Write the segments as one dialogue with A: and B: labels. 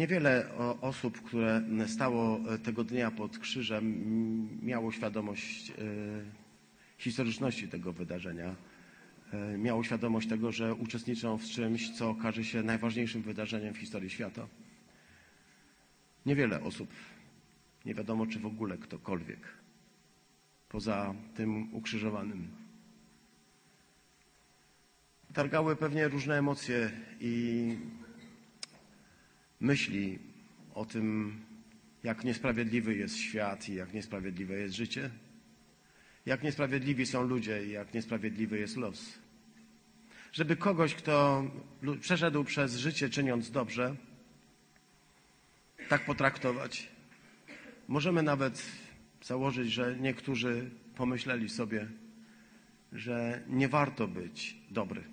A: Niewiele o- osób, które stało e, tego dnia pod krzyżem, miało świadomość e, historyczności tego wydarzenia. E, Miało świadomość tego, że uczestniczą w czymś, co okaże się najważniejszym wydarzeniem w historii świata. Niewiele osób, nie wiadomo czy w ogóle ktokolwiek, poza tym ukrzyżowanym. Targały pewnie różne emocje i myśli o tym, jak niesprawiedliwy jest świat i jak niesprawiedliwe jest życie, jak niesprawiedliwi są ludzie i jak niesprawiedliwy jest los. Żeby kogoś, kto przeszedł przez życie czyniąc dobrze, tak potraktować. Możemy nawet założyć, że niektórzy pomyśleli sobie, że nie warto być dobry.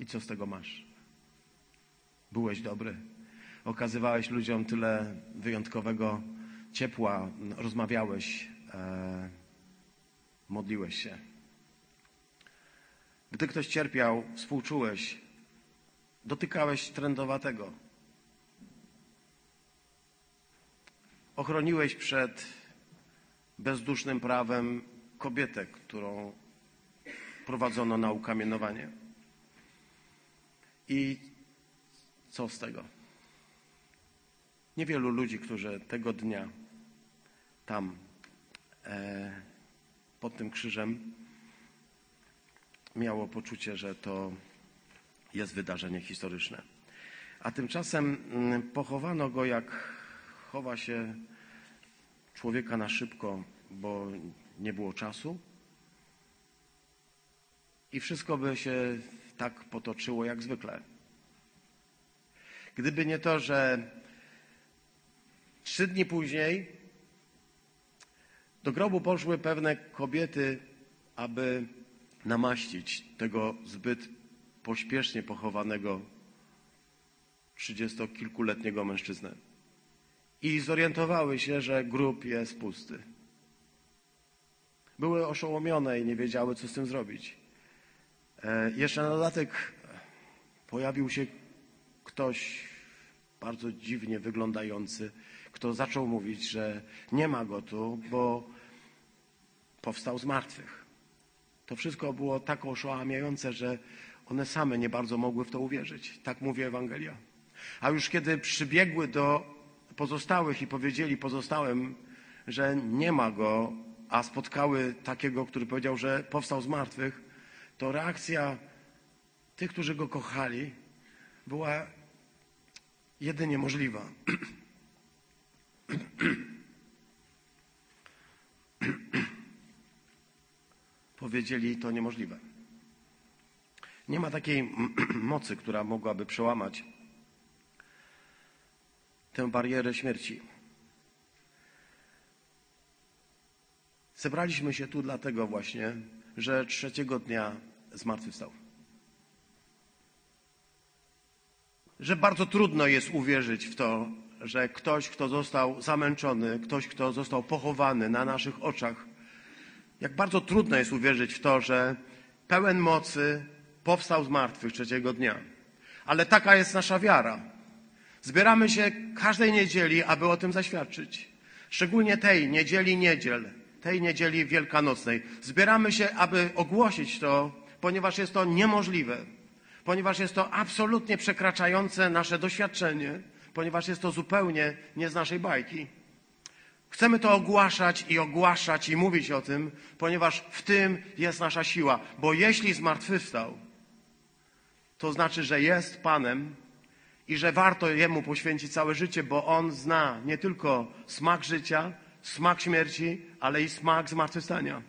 A: I co z tego masz? Byłeś dobry. Okazywałeś ludziom tyle wyjątkowego ciepła, rozmawiałeś, e, modliłeś się. Gdy ktoś cierpiał, współczułeś, dotykałeś trędowatego. Ochroniłeś przed bezdusznym prawem kobietę, którą prowadzono na ukamienowanie. I co z tego? Niewielu ludzi, którzy tego dnia tam e, pod tym krzyżem miało poczucie, że to jest wydarzenie historyczne. A tymczasem mm, pochowano go, jak chowa się człowieka na szybko, bo nie było czasu. I wszystko by się tak potoczyło jak zwykle. Gdyby nie to, że trzy dni później do grobu poszły pewne kobiety, aby namaścić tego zbyt pośpiesznie pochowanego trzydziestokilkuletniego mężczyznę. I zorientowały się, że grób jest pusty. Były oszołomione i nie wiedziały, co z tym zrobić. E, Jeszcze na dodatek pojawił się ktoś bardzo dziwnie wyglądający, kto zaczął mówić, że nie ma go tu, bo powstał z martwych. To wszystko było tak oszałamiające, że one same nie bardzo mogły w to uwierzyć. Tak mówi Ewangelia. A już kiedy przybiegły do pozostałych i powiedzieli pozostałym, że nie ma go, a spotkały takiego, który powiedział, że powstał z martwych, to reakcja tych, którzy go kochali, była jedynie możliwa. Powiedzieli to niemożliwe. Nie ma takiej mocy, która mogłaby przełamać tę barierę śmierci. Zebraliśmy się tu dlatego właśnie, że trzeciego dnia zmartwychwstał. Że bardzo trudno jest uwierzyć w to, że ktoś, kto został zamęczony, ktoś, kto został pochowany na naszych oczach, jak bardzo trudno jest uwierzyć w to, że pełen mocy powstał z martwych trzeciego dnia. Ale taka jest nasza wiara. Zbieramy się każdej niedzieli, aby o tym zaświadczyć. Szczególnie tej niedzieli niedziel, tej niedzieli wielkanocnej. Zbieramy się, aby ogłosić to, ponieważ jest to niemożliwe, ponieważ jest to absolutnie przekraczające nasze doświadczenie, ponieważ jest to zupełnie nie z naszej bajki. Chcemy to ogłaszać i ogłaszać i mówić o tym, ponieważ w tym jest nasza siła. Bo jeśli zmartwychwstał, to znaczy, że jest Panem i że warto Jemu poświęcić całe życie, bo On zna nie tylko smak życia, smak śmierci, ale i smak zmartwychwstania.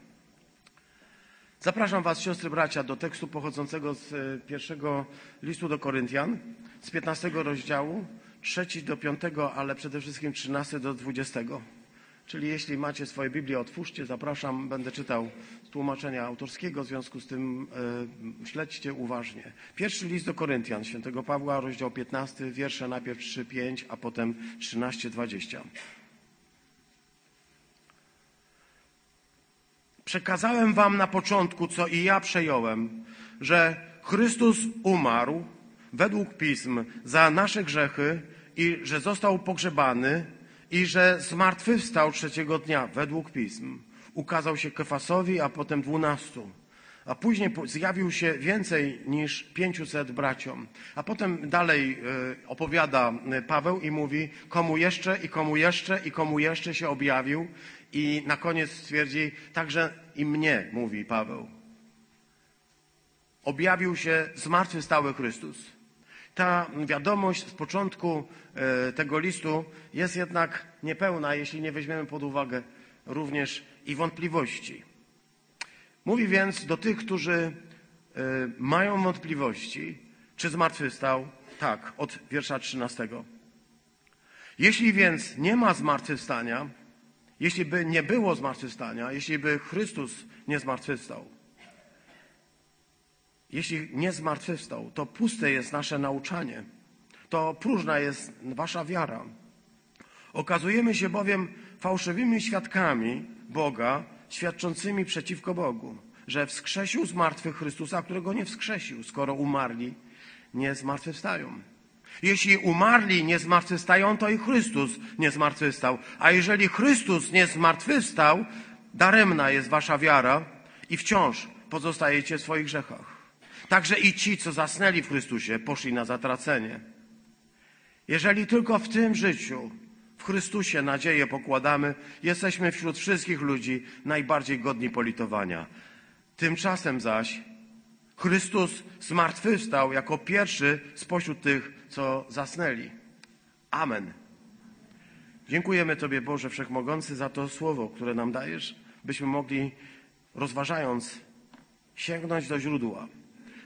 A: Zapraszam Was, siostry, bracia, do tekstu pochodzącego z e, pierwszego listu do Koryntian, z 15 rozdziału, trzeci do piątego, ale przede wszystkim 13 do 20. Czyli jeśli macie swoje Biblię, otwórzcie, zapraszam, będę czytał z tłumaczenia autorskiego, w związku z tym e, śledźcie uważnie. Pierwszy list do Koryntian, świętego Pawła, rozdział 15, wiersze najpierw 3-5, a potem 13-20. Przekazałem wam na początku, co i ja przejąłem, że Chrystus umarł według pism za nasze grzechy i że został pogrzebany i że zmartwychwstał trzeciego dnia, według pism. Ukazał się Kefasowi, a potem dwunastu. A później zjawił się więcej niż pięciuset braciom. A potem dalej e, opowiada e, Paweł i mówi, komu jeszcze i komu jeszcze i komu jeszcze się objawił. I na koniec stwierdzi, także i mnie, mówi Paweł. Objawił się zmartwychwstały Chrystus. Ta wiadomość z początku e, tego listu jest jednak niepełna, jeśli nie weźmiemy pod uwagę również i wątpliwości. Mówi więc do tych, którzy e, mają wątpliwości, czy zmartwychwstał? Tak, od wiersza 13. Jeśli więc nie ma zmartwychwstania, jeśli by nie było zmartwychwstania, jeśli by Chrystus nie zmartwychwstał, jeśli nie zmartwychwstał, to puste jest nasze nauczanie, to próżna jest wasza wiara. Okazujemy się bowiem fałszywymi świadkami Boga, świadczącymi przeciwko Bogu, że wskrzesił z martwych Chrystusa, którego nie wskrzesił, skoro umarli nie zmartwychwstają. Jeśli umarli nie zmartwychwstają, to i Chrystus nie zmartwychwstał. A jeżeli Chrystus nie zmartwychwstał, daremna jest wasza wiara i wciąż pozostajecie w swoich grzechach. Także i ci, co zasnęli w Chrystusie, poszli na zatracenie. Jeżeli tylko w tym życiu, w Chrystusie nadzieję pokładamy, jesteśmy wśród wszystkich ludzi najbardziej godni politowania. Tymczasem zaś Chrystus zmartwychwstał jako pierwszy spośród tych, co zasnęli. Amen. Dziękujemy Tobie, Boże Wszechmogący, za to słowo, które nam dajesz, byśmy mogli, rozważając, sięgnąć do źródła,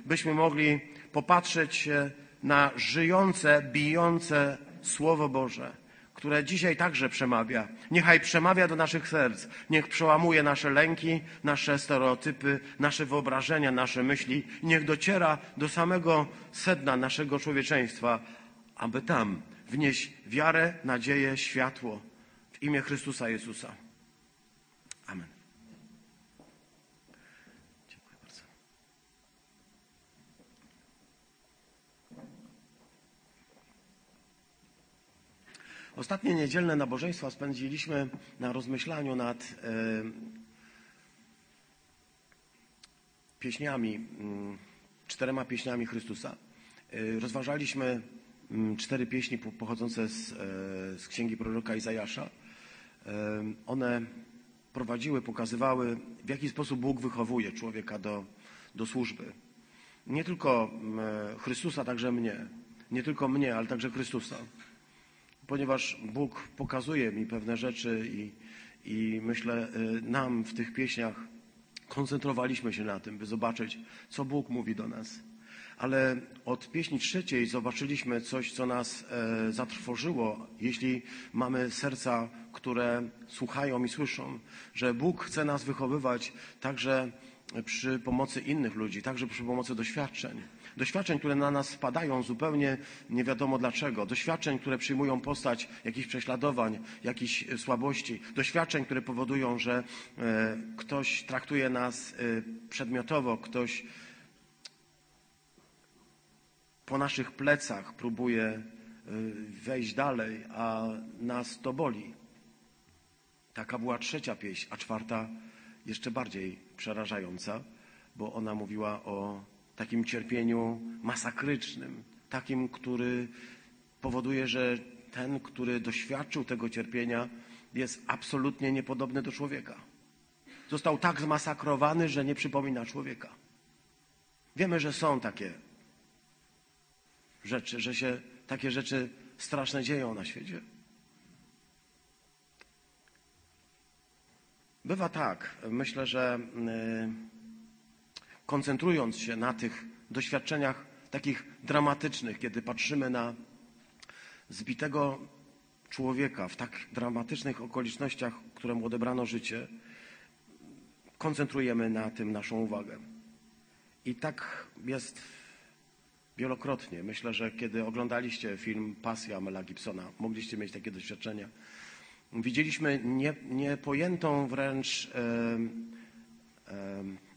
A: byśmy mogli popatrzeć się na żyjące, bijące Słowo Boże, które dzisiaj także przemawia. Niechaj przemawia do naszych serc, niech przełamuje nasze lęki, nasze stereotypy, nasze wyobrażenia, nasze myśli niech dociera do samego sedna naszego człowieczeństwa, aby tam wnieść wiarę, nadzieję, światło w imię Chrystusa Jezusa. Ostatnie niedzielne nabożeństwa spędziliśmy na rozmyślaniu nad e, pieśniami, mm, czterema pieśniami Chrystusa. E, rozważaliśmy mm, cztery pieśni po- pochodzące z, e, z księgi proroka Izajasza. One prowadziły, pokazywały, w jaki sposób Bóg wychowuje człowieka do, do służby. Nie tylko mm, Chrystusa, także mnie. Nie tylko mnie, ale także Chrystusa ponieważ Bóg pokazuje mi pewne rzeczy i, i myślę, y, nam w tych pieśniach koncentrowaliśmy się na tym, by zobaczyć, co Bóg mówi do nas. Ale od pieśni trzeciej zobaczyliśmy coś, co nas e, zatrwożyło, jeśli mamy serca, które słuchają i słyszą, że Bóg chce nas wychowywać także przy pomocy innych ludzi, także przy pomocy doświadczeń. Doświadczeń, które na nas spadają zupełnie nie wiadomo dlaczego. Doświadczeń, które przyjmują postać jakichś prześladowań, jakichś e, słabości. Doświadczeń, które powodują, że e, ktoś traktuje nas e, przedmiotowo, ktoś po naszych plecach próbuje wejść dalej, a nas to boli. Taka była trzecia pieśń, a czwarta jeszcze bardziej przerażająca, bo ona mówiła o takim cierpieniu masakrycznym, takim, który powoduje, że ten, który doświadczył tego cierpienia, jest absolutnie niepodobny do człowieka. Został tak zmasakrowany, że nie przypomina człowieka. Wiemy, że są takie rzeczy, że się takie rzeczy straszne dzieją na świecie. Bywa tak, myślę, że y, koncentrując się na tych doświadczeniach takich dramatycznych, kiedy patrzymy na zbitego człowieka w tak dramatycznych okolicznościach, któremu odebrano życie, koncentrujemy na tym naszą uwagę. I tak jest wielokrotnie. Myślę, że kiedy oglądaliście film Pasja Mela Gibsona, mogliście mieć takie doświadczenia. Widzieliśmy nie, niepojętą wręcz em, em,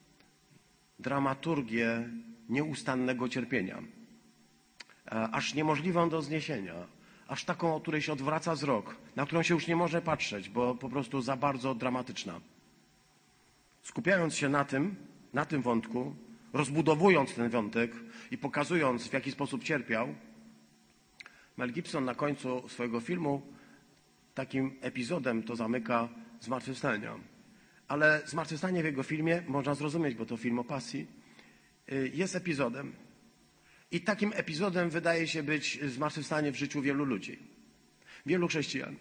A: dramaturgię nieustannego cierpienia, e, aż niemożliwą do zniesienia, aż taką, od której się odwraca wzrok, na którą się już nie może patrzeć, bo po prostu za bardzo dramatyczna. Skupiając się na tym, na tym wątku, rozbudowując ten wątek i pokazując, w jaki sposób cierpiał, Mel Gibson na końcu swojego filmu takim epizodem to zamyka zmartwychwstania. Ale zmartwychwstanie w jego filmie można zrozumieć, bo to film o pasji, y, jest epizodem. I takim epizodem wydaje się być zmartwychwstanie w życiu wielu ludzi, wielu chrześcijan.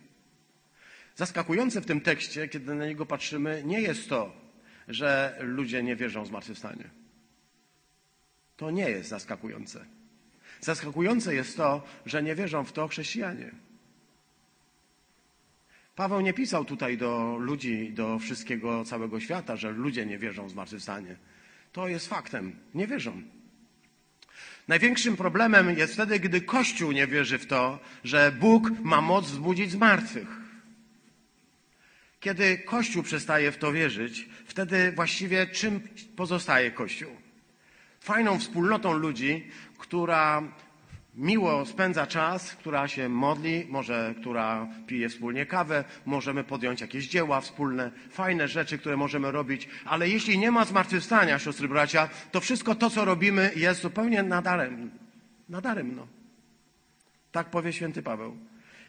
A: Zaskakujące w tym tekście, kiedy na niego patrzymy, nie jest to, że ludzie nie wierzą w zmartwychwstanie. To nie jest zaskakujące. Zaskakujące jest to, że nie wierzą w to chrześcijanie. Paweł nie pisał tutaj do ludzi, do wszystkiego całego świata, że ludzie nie wierzą w zmartwychwstanie. To jest faktem. Nie wierzą. Największym problemem jest wtedy, gdy Kościół nie wierzy w to, że Bóg ma moc wzbudzić zmartwych. Kiedy Kościół przestaje w to wierzyć, wtedy właściwie czym pozostaje Kościół? Fajną wspólnotą ludzi, która miło spędza czas, która się modli, może która pije wspólnie kawę, możemy podjąć jakieś dzieła wspólne, fajne rzeczy, które możemy robić, ale jeśli nie ma zmartwychwstania, siostry bracia, to wszystko to, co robimy, jest zupełnie nadarem. Nadarem, no. Tak powie święty Paweł.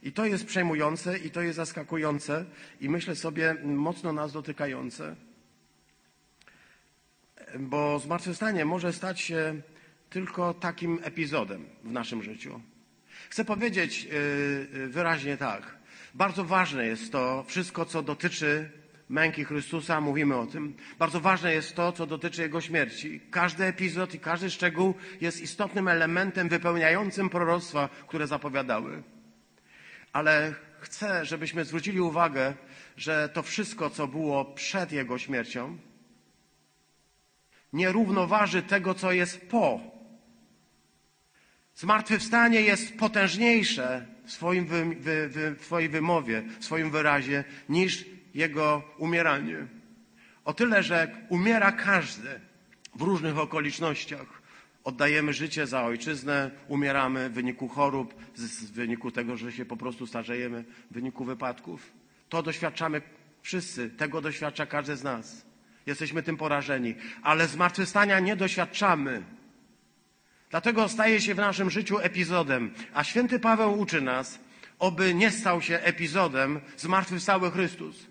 A: I to jest przejmujące, i to jest zaskakujące, i myślę sobie mocno nas dotykające, bo zmartwychwstanie może stać się tylko takim epizodem w naszym życiu. Chcę powiedzieć yy, wyraźnie tak. Bardzo ważne jest to wszystko, co dotyczy męki Chrystusa, mówimy o tym. Bardzo ważne jest to, co dotyczy Jego śmierci. Każdy epizod i każdy szczegół jest istotnym elementem wypełniającym proroctwa, które zapowiadały. Ale chcę, żebyśmy zwrócili uwagę, że to wszystko, co było przed Jego śmiercią, nie równoważy tego, co jest po Zmartwychwstanie jest potężniejsze w, swoim wy, wy, wy, w swojej wymowie, w swoim wyrazie, niż jego umieranie. O tyle, że umiera każdy w różnych okolicznościach. Oddajemy życie za ojczyznę, umieramy w wyniku chorób, w wyniku tego, że się po prostu starzejemy, w wyniku wypadków. To doświadczamy wszyscy, tego doświadcza każdy z nas. Jesteśmy tym porażeni, ale zmartwychwstania nie doświadczamy. Dlatego staje się w naszym życiu epizodem. A święty Paweł uczy nas, oby nie stał się epizodem zmartwychwstały Chrystus.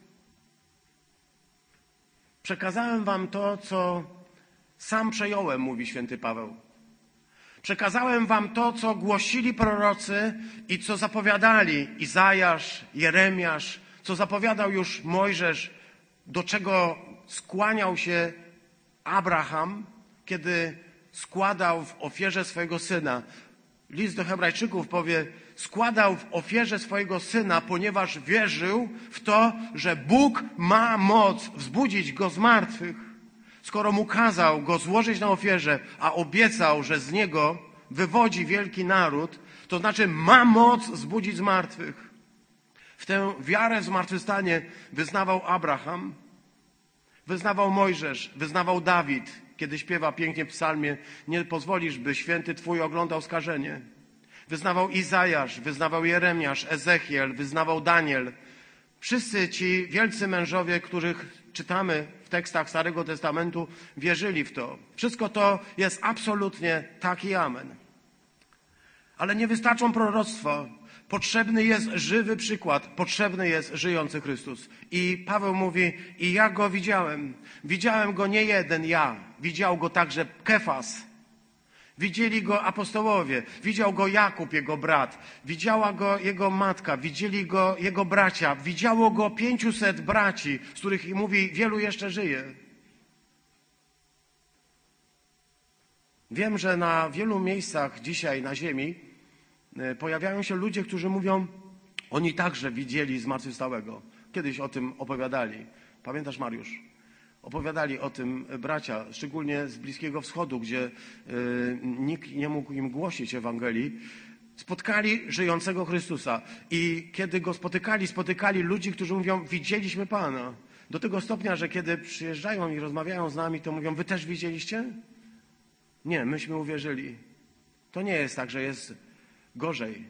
A: Przekazałem wam to, co sam przejąłem, mówi święty Paweł. Przekazałem wam to, co głosili prorocy i co zapowiadali Izajasz, Jeremiasz, co zapowiadał już Mojżesz, do czego skłaniał się Abraham, kiedy składał w ofierze swojego syna. List do Hebrajczyków powie, składał w ofierze swojego syna, ponieważ wierzył w to, że Bóg ma moc wzbudzić go z martwych. Skoro mu kazał go złożyć na ofierze, a obiecał, że z niego wywodzi wielki naród, to znaczy ma moc wzbudzić z martwych. W tę wiarę w zmartwychwstanie wyznawał Abraham, wyznawał Mojżesz, wyznawał Dawid, kiedy śpiewa pięknie w psalmie, nie pozwolisz, by święty Twój oglądał skażenie. Wyznawał Izajasz, wyznawał Jeremiasz, Ezechiel, wyznawał Daniel. Wszyscy ci wielcy mężowie, których czytamy w tekstach Starego Testamentu, wierzyli w to. Wszystko to jest absolutnie tak i amen. Ale nie wystarczą proroctwa. Potrzebny jest żywy przykład, potrzebny jest żyjący Chrystus. I Paweł mówi, i ja go widziałem. Widziałem go nie jeden ja, widział go także Kefas. Widzieli go apostołowie, widział go Jakub, jego brat, widziała go jego matka, widzieli go jego bracia, widziało go pięciuset braci, z których mówi, wielu jeszcze żyje. Wiem, że na wielu miejscach dzisiaj na ziemi pojawiają się ludzie, którzy mówią, oni także widzieli zmartwychwstałego. Kiedyś o tym opowiadali. Pamiętasz, Mariusz? Opowiadali o tym bracia, szczególnie z Bliskiego Wschodu, gdzie y, nikt nie mógł im głosić Ewangelii. Spotkali żyjącego Chrystusa i kiedy go spotykali, spotykali ludzi, którzy mówią, widzieliśmy Pana. Do tego stopnia, że kiedy przyjeżdżają i rozmawiają z nami, to mówią, wy też widzieliście? Nie, myśmy uwierzyli. To nie jest tak, że jest gorzej.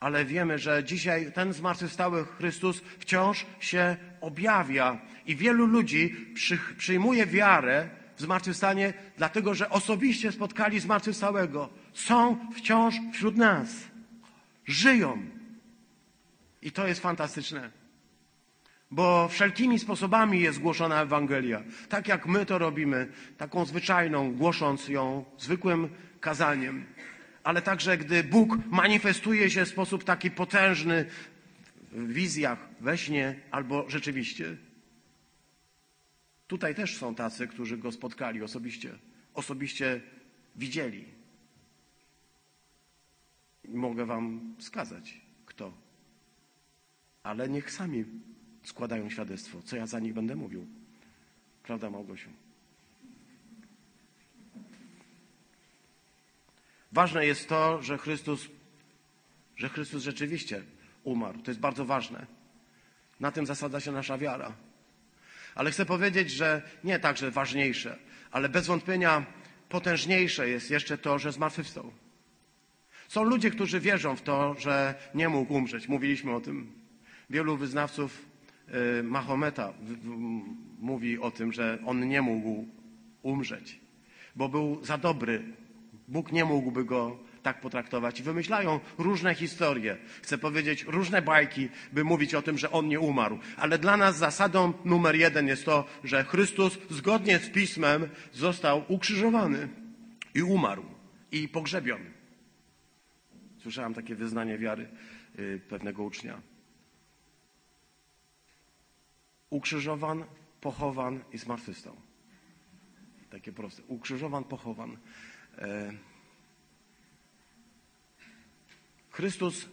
A: ale wiemy, że dzisiaj ten zmartwychwstały Chrystus wciąż się objawia i wielu ludzi przy, przyjmuje wiarę w zmartwychwstanie, dlatego że osobiście spotkali zmartwychwstałego. Są wciąż wśród nas. Żyją. I to jest fantastyczne. Bo wszelkimi sposobami jest głoszona Ewangelia. Tak jak my to robimy, taką zwyczajną, głosząc ją zwykłym kazaniem. Ale także, gdy Bóg manifestuje się w sposób taki potężny w wizjach, we śnie albo rzeczywiście. Tutaj też są tacy, którzy go spotkali osobiście, osobiście widzieli. Mogę wam wskazać, kto. Ale niech sami składają świadectwo, co ja za nich będę mówił. Prawda, Małgosiu? Ważne jest to, że Chrystus, że Chrystus rzeczywiście umarł. To jest bardzo ważne. Na tym zasadza się nasza wiara. Ale chcę powiedzieć, że nie także ważniejsze, ale bez wątpienia potężniejsze jest jeszcze to, że zmartwychwstał. Są ludzie, którzy wierzą w to, że nie mógł umrzeć. Mówiliśmy o tym. Wielu wyznawców y, Mahometa mówi o tym, że on nie mógł umrzeć, bo był za dobry. Bóg nie mógłby go tak potraktować. I wymyślają różne historie. Chcę powiedzieć, różne bajki, by mówić o tym, że on nie umarł. Ale dla nas zasadą numer jeden jest to, że Chrystus zgodnie z Pismem został ukrzyżowany i umarł i pogrzebiony. Słyszałem takie wyznanie wiary y, pewnego ucznia. Ukrzyżowan, pochowan i zmartwychwstał. Takie proste. Ukrzyżowan, pochowan. E, Chrystus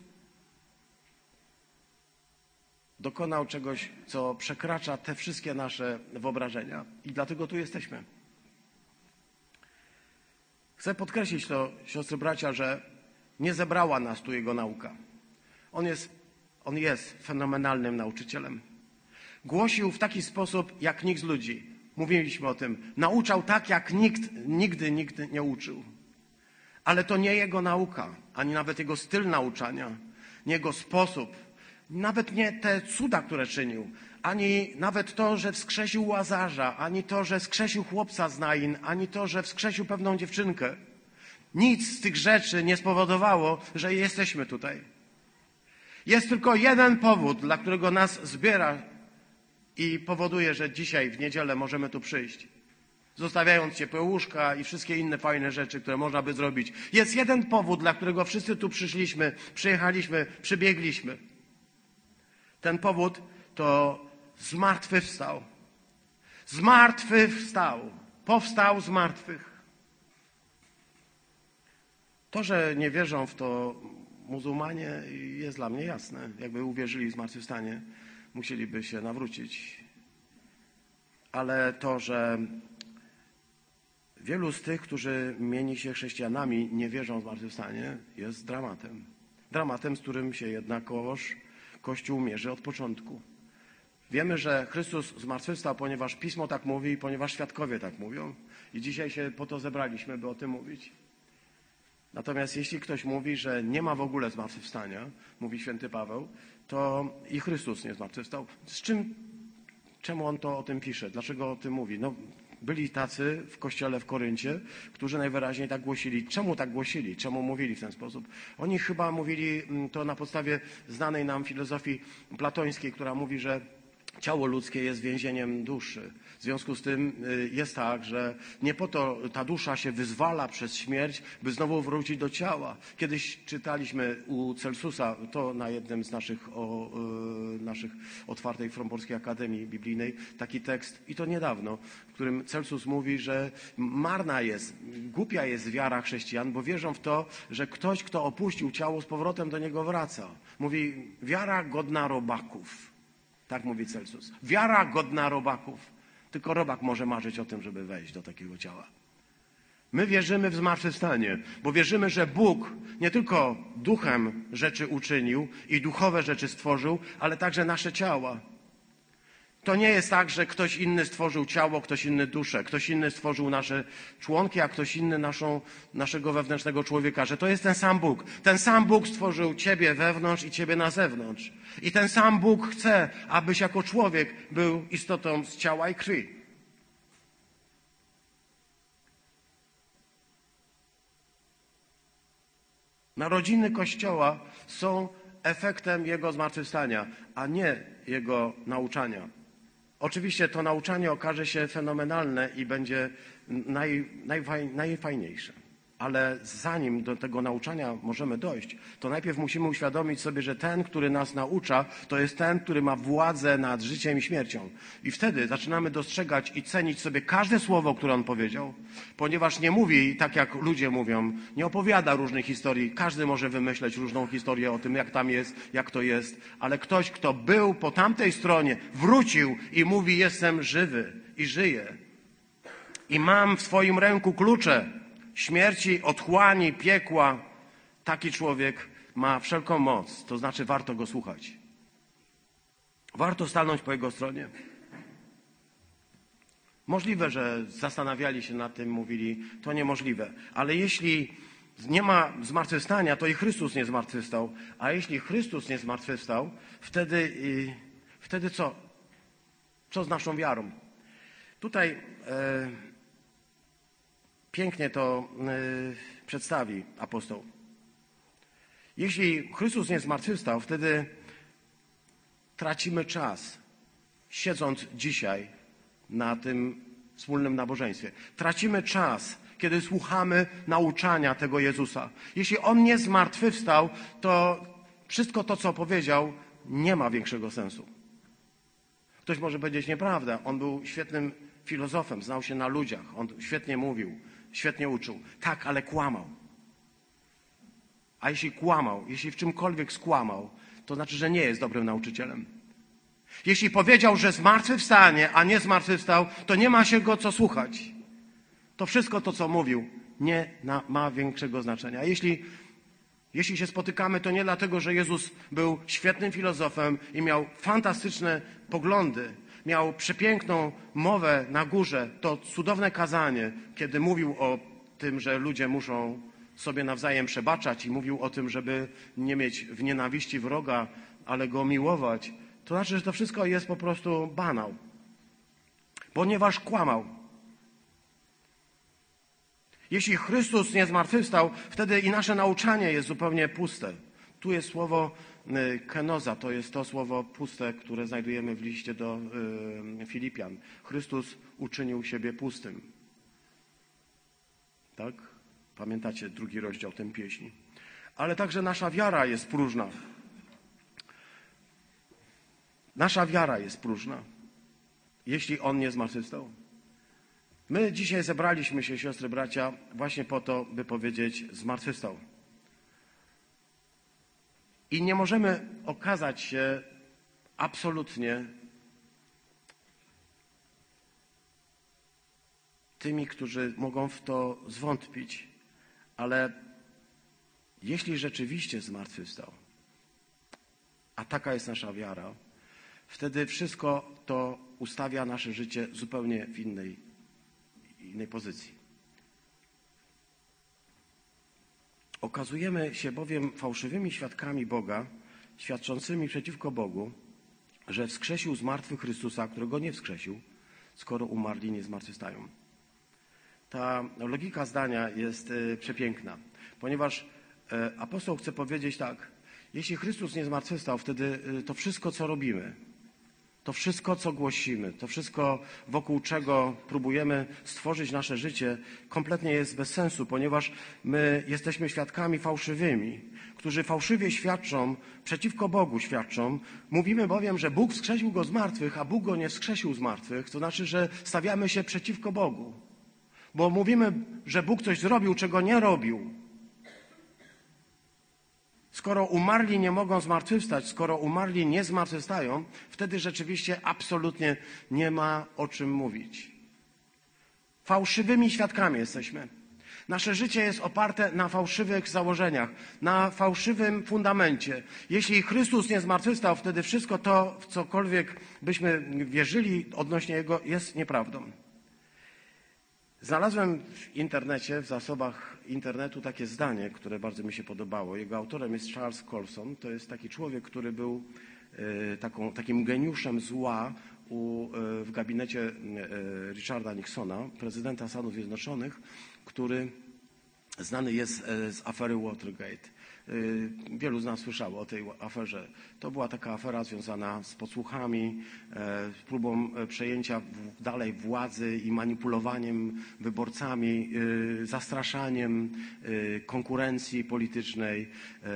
A: dokonał czegoś, co przekracza te wszystkie nasze wyobrażenia i dlatego tu jesteśmy. Chcę podkreślić to, siostry bracia, że nie zebrała nas tu Jego nauka. On jest, on jest fenomenalnym nauczycielem. Głosił w taki sposób, jak nikt z ludzi. Mówiliśmy o tym. Nauczał tak, jak nikt nigdy, nigdy nie uczył. Ale to nie jego nauka, ani nawet jego styl nauczania, nie jego sposób, nawet nie te cuda, które czynił, ani nawet to, że wskrzesił łazarza, ani to, że wskrzesił chłopca z Nain, ani to, że wskrzesił pewną dziewczynkę. Nic z tych rzeczy nie spowodowało, że jesteśmy tutaj. Jest tylko jeden powód, dla którego nas zbiera i powoduje, że dzisiaj w niedzielę możemy tu przyjść zostawiając ciepłe łóżka i wszystkie inne fajne rzeczy, które można by zrobić. Jest jeden powód, dla którego wszyscy tu przyszliśmy, przyjechaliśmy, przybiegliśmy. Ten powód to zmartwychwstał. Zmartwychwstał. Powstał z martwych. To, że nie wierzą w to muzułmanie jest dla mnie jasne. Jakby uwierzyli w zmartwychwstanie, musieliby się nawrócić. Ale to, że Wielu z tych, którzy mieni się chrześcijanami, nie wierzą w zmartwychwstanie, jest dramatem. Dramatem, z którym się jednakowoż Kościół mierzy od początku. Wiemy, że Chrystus zmartwychwstał, ponieważ Pismo tak mówi i ponieważ świadkowie tak mówią. I dzisiaj się po to zebraliśmy, by o tym mówić. Natomiast jeśli ktoś mówi, że nie ma w ogóle zmartwychwstania, mówi święty Paweł, to i Chrystus nie zmartwychwstał. Z czym, czemu on to o tym pisze? Dlaczego o tym mówi? No, byli tacy w kościele w Koryncie, którzy najwyraźniej tak głosili. Czemu tak głosili? Czemu mówili w ten sposób? Oni chyba mówili mm, to na podstawie znanej nam filozofii platońskiej, która mówi, że ciało ludzkie jest więzieniem duszy. W związku z tym y, jest tak, że nie po to ta dusza się wyzwala przez śmierć, by znowu wrócić do ciała. Kiedyś czytaliśmy u Celsusa, to na jednym z naszych, o, y, naszych otwartej Fromborskiej Akademii Biblijnej, taki tekst, i to niedawno, w którym Celsus mówi, że marna jest, głupia jest wiara chrześcijan, bo wierzą w to, że ktoś, kto opuścił ciało, z powrotem do niego wraca. Mówi, wiara godna robaków. Tak mówi Celsus. Wiara godna robaków. Tylko robak może marzyć o tym, żeby wejść do takiego ciała. My wierzymy w zmartwychwstanie, bo wierzymy, że Bóg nie tylko duchem rzeczy uczynił i duchowe rzeczy stworzył, ale także nasze ciała. To nie jest tak, że ktoś inny stworzył ciało, ktoś inny duszę, ktoś inny stworzył nasze członki, a ktoś inny naszą, naszego wewnętrznego człowieka, że to jest ten sam Bóg. Ten sam Bóg stworzył ciebie wewnątrz i ciebie na zewnątrz. I ten sam Bóg chce, abyś jako człowiek był istotą z ciała i krwi. Narodziny Kościoła są efektem Jego zmartwychwstania, a nie Jego nauczania. Oczywiście to nauczanie okaże się fenomenalne i będzie naj, najfaj, najfajniejsze. Ale zanim do tego nauczania możemy dojść, to najpierw musimy uświadomić sobie, że ten, który nas naucza, to jest ten, który ma władzę nad życiem i śmiercią. I wtedy zaczynamy dostrzegać i cenić sobie każde słowo, które on powiedział, ponieważ nie mówi tak, jak ludzie mówią, nie opowiada różnych historii. Każdy może wymyśleć różną historię o tym, jak tam jest, jak to jest, ale ktoś, kto był po tamtej stronie, wrócił i mówi: Jestem żywy i żyję. I mam w swoim ręku klucze śmierci, otchłani, piekła, taki człowiek ma wszelką moc. To znaczy, warto go słuchać. Warto stanąć po jego stronie. Możliwe, że zastanawiali się nad tym, mówili, to niemożliwe. Ale jeśli nie ma zmartwychwstania, to i Chrystus nie zmartwychwstał. A jeśli Chrystus nie zmartwychwstał, wtedy, y, wtedy co? Co z naszą wiarą? Tutaj. E, Pięknie to y, przedstawi apostoł. Jeśli Chrystus nie zmartwychwstał, wtedy tracimy czas, siedząc dzisiaj na tym wspólnym nabożeństwie. Tracimy czas, kiedy słuchamy nauczania tego Jezusa. Jeśli On nie zmartwychwstał, to wszystko to, co powiedział, nie ma większego sensu. Ktoś może powiedzieć nieprawda. On był świetnym filozofem, znał się na ludziach, on świetnie mówił świetnie uczył. Tak, ale kłamał. A jeśli kłamał, jeśli w czymkolwiek skłamał, to znaczy, że nie jest dobrym nauczycielem. Jeśli powiedział, że zmartwychwstanie, a nie zmartwychwstał, to nie ma się go co słuchać. To wszystko to, co mówił, nie ma większego znaczenia. Jeśli, jeśli się spotykamy, to nie dlatego, że Jezus był świetnym filozofem i miał fantastyczne poglądy, miał przepiękną mowę na górze, to cudowne kazanie, kiedy mówił o tym, że ludzie muszą sobie nawzajem przebaczać i mówił o tym, żeby nie mieć w nienawiści wroga, ale go miłować, to znaczy, że to wszystko jest po prostu banał. Ponieważ kłamał. Jeśli Chrystus nie zmartwychwstał, wtedy i nasze nauczanie jest zupełnie puste. Tu jest słowo kenoza to jest to słowo puste, które znajdujemy w liście do y, Filipian. Chrystus uczynił siebie pustym. Tak? Pamiętacie drugi rozdział tej pieśni. Ale także nasza wiara jest próżna. Nasza wiara jest próżna, jeśli On nie zmartwychwstał. My dzisiaj zebraliśmy się, siostry, bracia, właśnie po to, by powiedzieć zmartwychwstał. I nie możemy okazać się absolutnie tymi, którzy mogą w to zwątpić, ale jeśli rzeczywiście zmartwychwstał, a taka jest nasza wiara, wtedy wszystko to ustawia nasze życie zupełnie w innej, innej pozycji. Okazujemy się bowiem fałszywymi świadkami Boga, świadczącymi przeciwko Bogu, że wskrzesił z martwych Chrystusa, którego nie wskrzesił, skoro umarli nie zmartwychwstają. Ta logika zdania jest e, przepiękna, ponieważ e, apostoł chce powiedzieć tak, jeśli Chrystus nie zmartwychwstał, wtedy e, to wszystko, co robimy, to wszystko, co głosimy, to wszystko, wokół czego próbujemy stworzyć nasze życie, kompletnie jest bez sensu, ponieważ my jesteśmy świadkami fałszywymi, którzy fałszywie świadczą, przeciwko Bogu świadczą. Mówimy bowiem, że Bóg wskrzesił go z martwych, a Bóg go nie wskrzesił z martwych. To znaczy, że stawiamy się przeciwko Bogu. Bo mówimy, że Bóg coś zrobił, czego nie robił. Skoro umarli nie mogą zmartwychwstać, skoro umarli nie zmartwychwstają, wtedy rzeczywiście absolutnie nie ma o czym mówić. Fałszywymi świadkami jesteśmy. Nasze życie jest oparte na fałszywych założeniach, na fałszywym fundamencie. Jeśli Chrystus nie zmartwychwstał, wtedy wszystko to, w cokolwiek byśmy wierzyli odnośnie Jego, jest nieprawdą. Znalazłem w internecie, w zasobach internetu takie zdanie, które bardzo mi się podobało. Jego autorem jest Charles Colson. To jest taki człowiek, który był e, taką, takim geniuszem zła u, e, w gabinecie e, Richarda Nixona, prezydenta Stanów Zjednoczonych, który znany jest z afery Watergate. Y, wielu z nas słyszało o tej aferze. To była taka afera związana z podsłuchami, e, próbą e, przejęcia dalej władzy i manipulowaniem wyborcami, zastraszaniem konkurencji politycznej. E,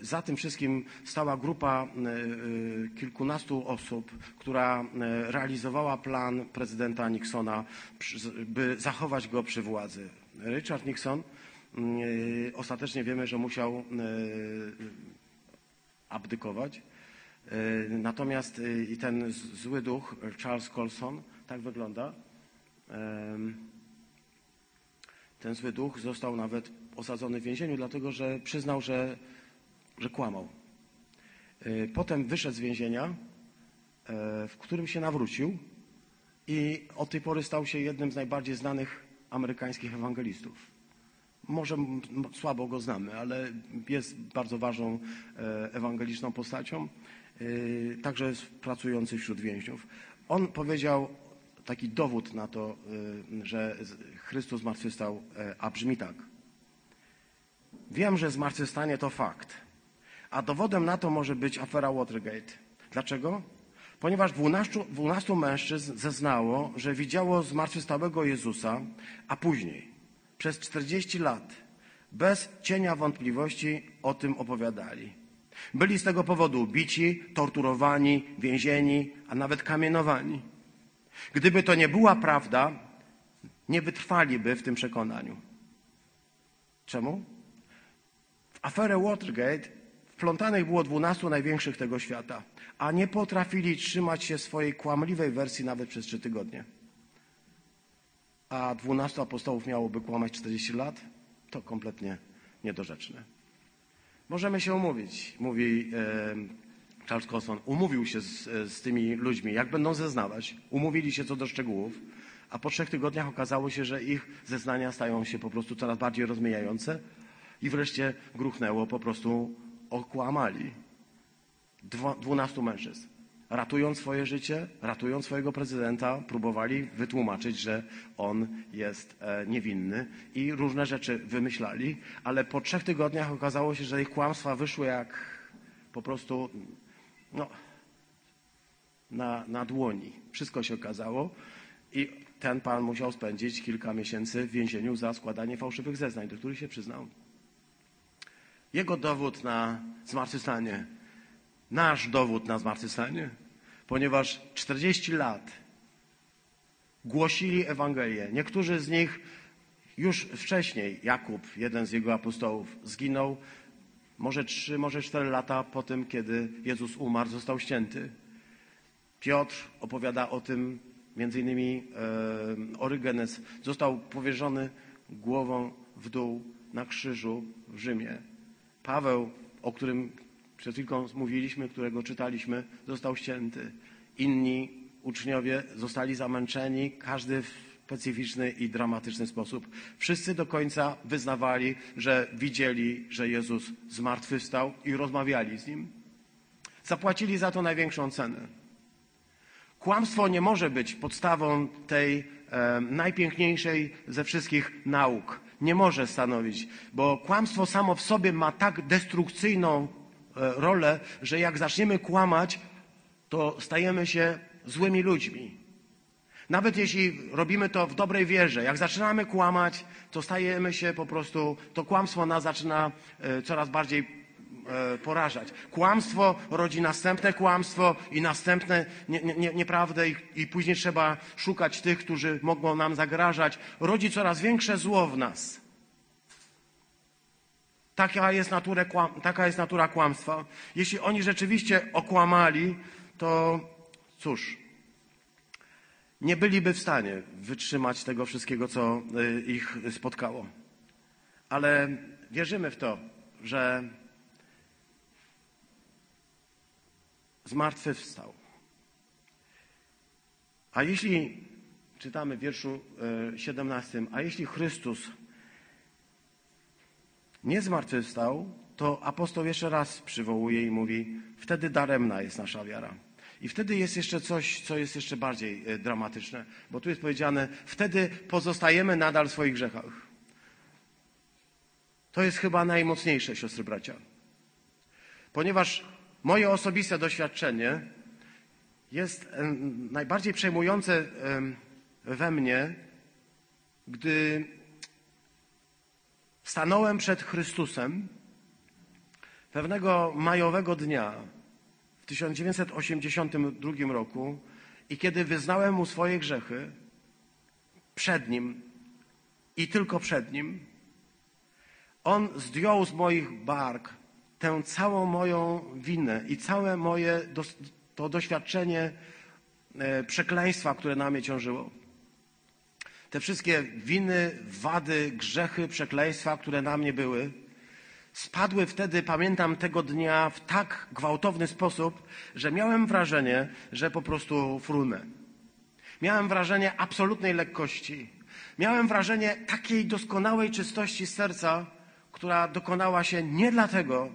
A: za tym wszystkim stała grupa kilkunastu osób, która realizowała plan prezydenta Nixona, by zachować go przy władzy. Richard Nixon E, ostatecznie wiemy, że musiał e, abdykować. E, natomiast ten zły duch, Charles Colson, tak wygląda, ten zły duch został nawet osadzony w więzieniu, dlatego że przyznał, że, że kłamał. Potem wyszedł z więzienia, w którym się nawrócił i od tej pory stał się jednym z najbardziej znanych amerykańskich ewangelistów. Może słabo go znamy, ale jest bardzo ważną e, ewangeliczną postacią, e, także pracujący wśród więźniów. On powiedział taki dowód na to, e, że Chrystus zmartwychwstał, a brzmi tak. Wiem, że zmartwychwstanie to fakt, a dowodem na to może być afera Watergate. Dlaczego? Ponieważ 12, 12 mężczyzn zeznało, że widziało zmartwychwstałego Jezusa, a później przez 40 lat bez cienia wątpliwości o tym opowiadali. Byli z tego powodu bici, torturowani, więzieni, a nawet kamienowani. Gdyby to nie była prawda, nie wytrwaliby w tym przekonaniu. Czemu? W aferę Watergate wplątanych było dwunastu największych tego świata, a nie potrafili trzymać się swojej kłamliwej wersji nawet przez trzy tygodnie a 12 apostołów miałoby kłamać 40 lat, to kompletnie niedorzeczne. Możemy się umówić, mówi Charles Colson. Umówił się z, z tymi ludźmi, jak będą zeznawać. Umówili się co do szczegółów, a po trzech tygodniach okazało się, że ich zeznania stają się po prostu coraz bardziej rozmijające i wreszcie gruchnęło, po prostu okłamali. Dwunastu mężczyzn ratując swoje życie, ratując swojego prezydenta, próbowali wytłumaczyć, że on jest e, niewinny i różne rzeczy wymyślali, ale po trzech tygodniach okazało się, że ich kłamstwa wyszły jak po prostu no, na, na dłoni. Wszystko się okazało i ten pan musiał spędzić kilka miesięcy w więzieniu za składanie fałszywych zeznań, do których się przyznał. Jego dowód na zmartwychwstanie, nasz dowód na zmartwychwstanie ponieważ 40 lat głosili Ewangelię. Niektórzy z nich już wcześniej, Jakub, jeden z jego apostołów, zginął może trzy, może cztery lata po tym, kiedy Jezus umarł, został ścięty. Piotr opowiada o tym, między innymi e, Orygenes został powierzony głową w dół na krzyżu w Rzymie. Paweł, o którym przed chwilką mówiliśmy, którego czytaliśmy, został ścięty. Inni uczniowie zostali zamęczeni, każdy w specyficzny i dramatyczny sposób. Wszyscy do końca wyznawali, że widzieli, że Jezus zmartwychwstał i rozmawiali z Nim. Zapłacili za to największą cenę. Kłamstwo nie może być podstawą tej e, najpiękniejszej ze wszystkich nauk. Nie może stanowić, bo kłamstwo samo w sobie ma tak destrukcyjną rolę, że jak zaczniemy kłamać, to stajemy się złymi ludźmi. Nawet jeśli robimy to w dobrej wierze, jak zaczynamy kłamać, to stajemy się po prostu, to kłamstwo nas zaczyna e, coraz bardziej e, porażać. Kłamstwo rodzi następne kłamstwo i następne nie, nie, nieprawdę i, i później trzeba szukać tych, którzy mogą nam zagrażać. Rodzi coraz większe zło w nas. Taka jest, natura, taka jest natura kłamstwa. Jeśli oni rzeczywiście okłamali, to cóż, nie byliby w stanie wytrzymać tego wszystkiego, co y, ich spotkało. ale wierzymy w to, że zmartwychwstał. A jeśli, czytamy w wierszu e, 17, a jeśli Chrystus nie zmartwychwstał, to apostoł jeszcze raz przywołuje i mówi, wtedy daremna jest nasza wiara. I wtedy jest jeszcze coś, co jest jeszcze bardziej e, dramatyczne, bo tu jest powiedziane, wtedy pozostajemy nadal w swoich grzechach. To jest chyba najmocniejsze, siostry bracia. Ponieważ moje osobiste doświadczenie jest najbardziej przejmujące we mnie, gdy stanąłem przed Chrystusem pewnego majowego dnia w 1982 roku i kiedy wyznałem mu swoje grzechy przed nim i tylko przed nim, on zdjął z moich bark tę całą moją winę i całe moje to doświadczenie e, przekleństwa, które na mnie ciążyło. Te wszystkie winy, wady, grzechy, przekleństwa, które na mnie były, spadły wtedy, pamiętam tego dnia, w tak gwałtowny sposób, że miałem wrażenie, że po prostu frunę. Miałem wrażenie absolutnej lekkości. Miałem wrażenie takiej doskonałej czystości serca, która dokonała się nie dlatego,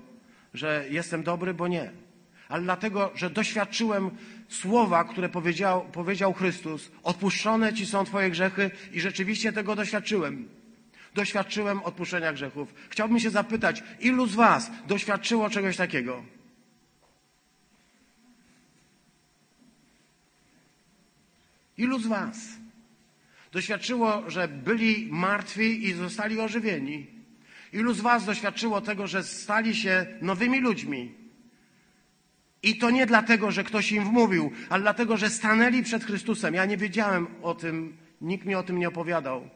A: że jestem dobry, bo nie, ale dlatego, że doświadczyłem słowa, które powiedział, powiedział Chrystus: Odpuszczone ci są Twoje grzechy, i rzeczywiście tego doświadczyłem. Doświadczyłem odpuszczenia grzechów. Chciałbym się zapytać, ilu z Was doświadczyło czegoś takiego? Ilu z Was doświadczyło, że byli martwi i zostali ożywieni? Ilu z Was doświadczyło tego, że stali się nowymi ludźmi? I to nie dlatego, że ktoś im wmówił, ale dlatego, że stanęli przed Chrystusem. Ja nie wiedziałem o tym, nikt mi o tym nie opowiadał.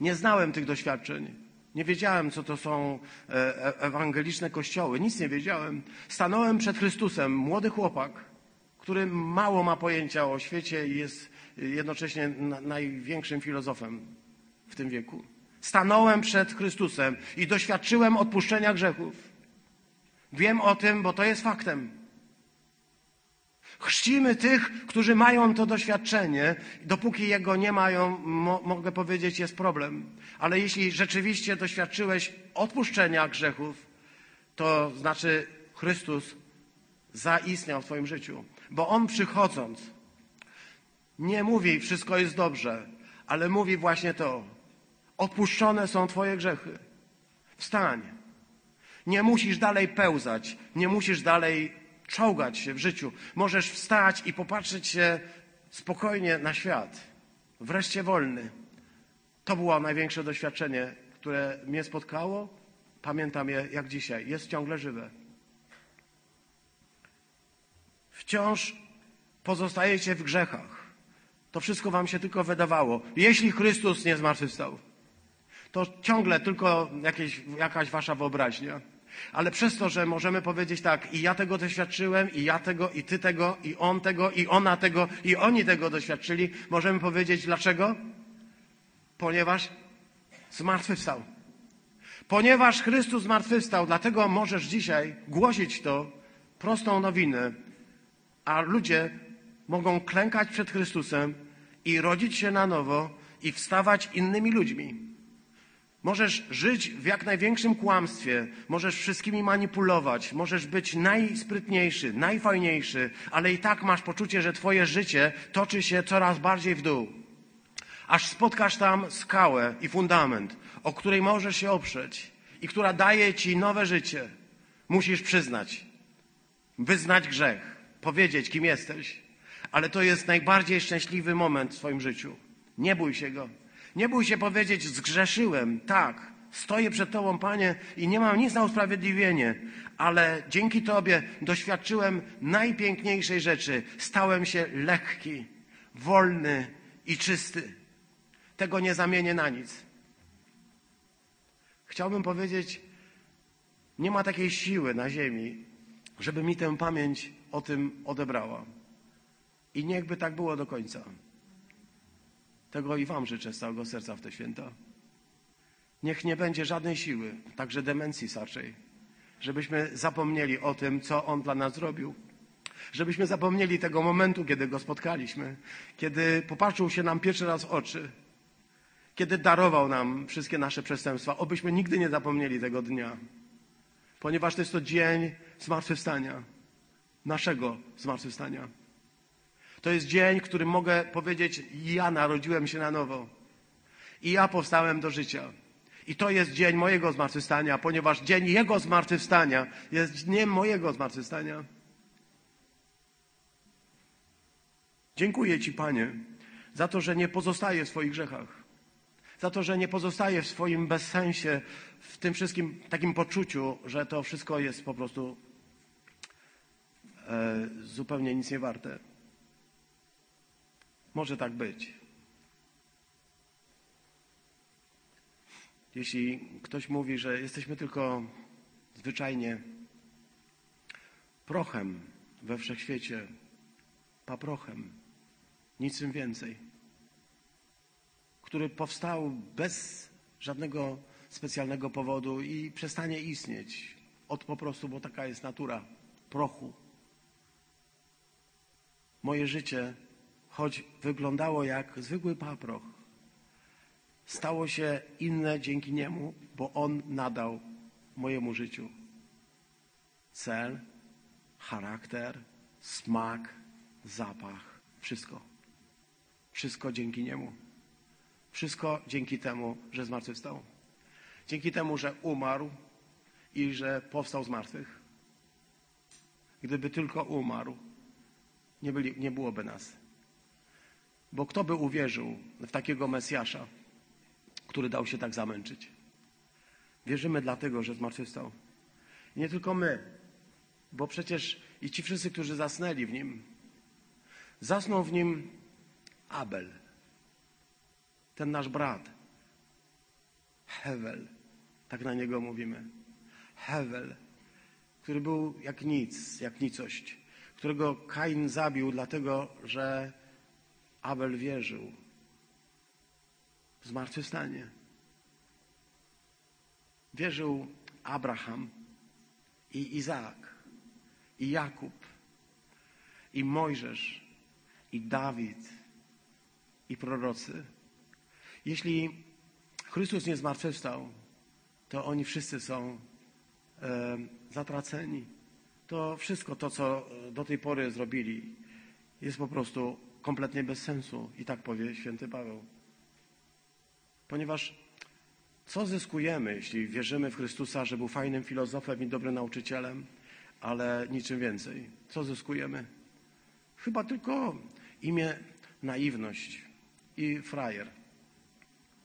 A: Nie znałem tych doświadczeń. Nie wiedziałem, co to są e, e, ewangeliczne kościoły. Nic nie wiedziałem. Stanąłem przed Chrystusem, młody chłopak, który mało ma pojęcia o świecie i jest jednocześnie na, największym filozofem w tym wieku. Stanąłem przed Chrystusem i doświadczyłem odpuszczenia grzechów. Wiem o tym, bo to jest faktem. Chrzcimy tych, którzy mają to doświadczenie. Dopóki jego nie mają, mo mogę powiedzieć, jest problem. Ale jeśli rzeczywiście doświadczyłeś odpuszczenia grzechów, to znaczy Chrystus zaistniał w Twoim życiu. Bo On przychodząc, nie mówi wszystko jest dobrze, ale mówi właśnie to. Odpuszczone są Twoje grzechy. Wstań. Nie musisz dalej pełzać, nie musisz dalej czołgać się w życiu. Możesz wstać i popatrzeć się spokojnie na świat. Wreszcie wolny. To było największe doświadczenie, które mnie spotkało. Pamiętam je jak dzisiaj. Jest ciągle żywe. Wciąż pozostajecie w grzechach. To wszystko wam się tylko wydawało. Jeśli Chrystus nie zmartwychwstał, to ciągle tylko jakieś, jakaś wasza wyobraźnia. Ale przez to, że możemy powiedzieć tak, i ja tego doświadczyłem, i ja tego, i ty tego, i on tego, i ona tego, i oni tego doświadczyli, możemy powiedzieć dlaczego? Ponieważ zmartwychwstał. Ponieważ Chrystus zmartwychwstał, dlatego możesz dzisiaj głosić to prostą nowinę, a ludzie mogą klękać przed Chrystusem i rodzić się na nowo i wstawać innymi ludźmi. Możesz żyć w jak największym kłamstwie, możesz wszystkimi manipulować, możesz być najsprytniejszy, najfajniejszy, ale i tak masz poczucie, że twoje życie toczy się coraz bardziej w dół. Aż spotkasz tam skałę i fundament, o której możesz się oprzeć i która daje ci nowe życie. Musisz przyznać, wyznać grzech, powiedzieć, kim jesteś. Ale to jest najbardziej szczęśliwy moment w swoim życiu. Nie bój się go. Nie bój się powiedzieć, zgrzeszyłem, tak, stoję przed Tobą, Panie, i nie mam nic na usprawiedliwienie, ale dzięki Tobie doświadczyłem najpiękniejszej rzeczy. Stałem się lekki, wolny i czysty. Tego nie zamienię na nic. Chciałbym powiedzieć, nie ma takiej siły na ziemi, żeby mi tę pamięć o tym odebrała. I niechby tak było do końca. Tego i Wam życzę z całego serca w te święta. Niech nie będzie żadnej siły, także demencji sarczej, żebyśmy zapomnieli o tym, co On dla nas zrobił. Żebyśmy zapomnieli tego momentu, kiedy Go spotkaliśmy, kiedy popatrzył się nam pierwszy raz w oczy, kiedy darował nam wszystkie nasze przestępstwa. Obyśmy nigdy nie zapomnieli tego dnia, ponieważ to jest to dzień zmartwychwstania, naszego zmartwychwstania. To jest dzień, w którym mogę powiedzieć: Ja narodziłem się na nowo i ja powstałem do życia. I to jest dzień mojego zmartwychwstania, ponieważ dzień Jego zmartwychwstania jest dniem mojego zmartwychwstania. Dziękuję Ci, Panie, za to, że nie pozostaję w swoich grzechach. Za to, że nie pozostaję w swoim bezsensie, w tym wszystkim takim poczuciu, że to wszystko jest po prostu e, zupełnie nic nie warte. Może tak być. Jeśli ktoś mówi, że jesteśmy tylko zwyczajnie prochem we wszechświecie, paprochem, niczym więcej, który powstał bez żadnego specjalnego powodu i przestanie istnieć od po prostu, bo taka jest natura prochu. Moje życie, choć wyglądało jak zwykły paproch, stało się inne dzięki niemu, bo on nadał mojemu życiu cel, charakter, smak, zapach, wszystko. Wszystko dzięki niemu. Wszystko dzięki temu, że zmartwychwstał. Dzięki temu, że umarł i że powstał z martwych. Gdyby tylko umarł, nie, byli, nie byłoby nas. Bo kto by uwierzył w takiego Mesjasza, który dał się tak zamęczyć? Wierzymy dlatego, że zmartwychwstał. Nie tylko my, bo przecież i ci wszyscy, którzy zasnęli w nim, zasnął w nim Abel, ten nasz brat, Hewel, tak na niego mówimy. Hewel, który był jak nic, jak nicość, którego Kain zabił, dlatego że Abel wierzył w zmartwychwstanie. Wierzył Abraham i Izaak, i Jakub, i Mojżesz, i Dawid, i prorocy. Jeśli Chrystus nie zmartwychwstał, to oni wszyscy są e, zatraceni. To wszystko to, co do tej pory zrobili, jest po prostu kompletnie bez sensu. I tak powie święty Paweł. Ponieważ co zyskujemy, jeśli wierzymy w Chrystusa, że był fajnym filozofem i dobrym nauczycielem, ale niczym więcej? Co zyskujemy? Chyba tylko imię naiwność i frajer.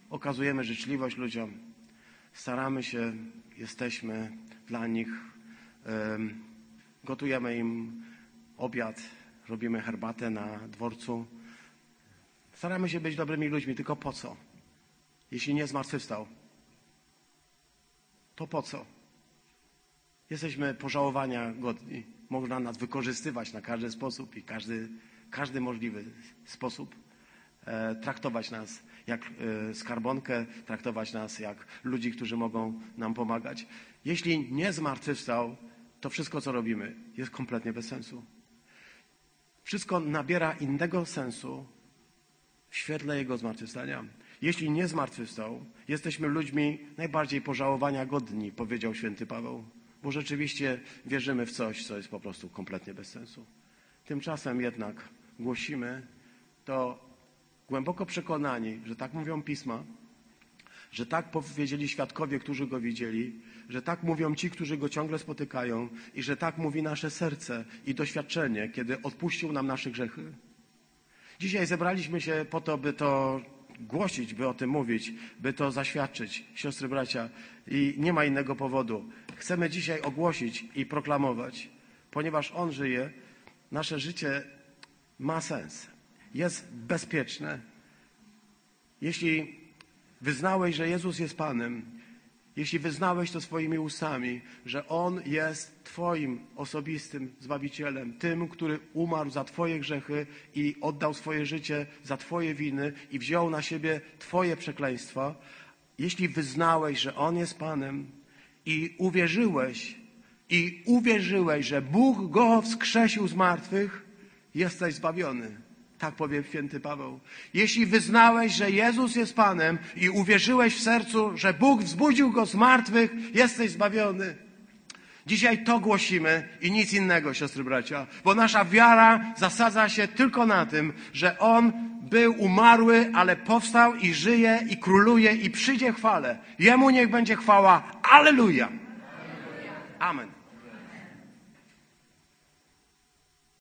A: Okazujemy życzliwość ludziom, staramy się, jesteśmy dla nich, gotujemy im obiad, robimy herbatę na dworcu. Staramy się być dobrymi ludźmi, tylko po co? Jeśli nie zmartwychwstał, to po co? Jesteśmy pożałowania godni. Można nas wykorzystywać na każdy sposób i każdy, każdy możliwy sposób. E, traktować nas jak e, skarbonkę, traktować nas jak ludzi, którzy mogą nam pomagać. Jeśli nie zmartwychwstał, to wszystko, co robimy, jest kompletnie bez sensu. Wszystko nabiera innego sensu w świetle Jego zmartwychwstania. Jeśli nie zmartwychwstał, jesteśmy ludźmi najbardziej pożałowania godni, powiedział święty Paweł, bo rzeczywiście wierzymy w coś, co jest po prostu kompletnie bez sensu. Tymczasem jednak głosimy to głęboko przekonani, że tak mówią pisma, że tak powiedzieli świadkowie, którzy go widzieli, że tak mówią ci, którzy go ciągle spotykają i że tak mówi nasze serce i doświadczenie, kiedy odpuścił nam nasze grzechy. Dzisiaj zebraliśmy się po to, by to głosić, by o tym mówić, by to zaświadczyć, siostry, bracia, i nie ma innego powodu. Chcemy dzisiaj ogłosić i proklamować, ponieważ On żyje, nasze życie ma sens jest bezpieczne. Jeśli wyznałeś, że Jezus jest Panem, jeśli wyznałeś to swoimi ustami, że On jest Twoim osobistym Zbawicielem, tym, który umarł za Twoje grzechy i oddał swoje życie za Twoje winy i wziął na siebie Twoje przekleństwa, jeśli wyznałeś, że On jest Panem i uwierzyłeś, i uwierzyłeś, że Bóg Go wskrzesił z martwych, jesteś zbawiony. Tak powie święty Paweł. Jeśli wyznałeś, że Jezus jest Panem i uwierzyłeś w sercu, że Bóg wzbudził Go z martwych, jesteś zbawiony. Dzisiaj to głosimy i nic innego, siostry bracia, bo nasza wiara zasadza się tylko na tym, że On był umarły, ale powstał i żyje i króluje i przyjdzie chwale. Jemu niech będzie chwała. Aleluja. Amen.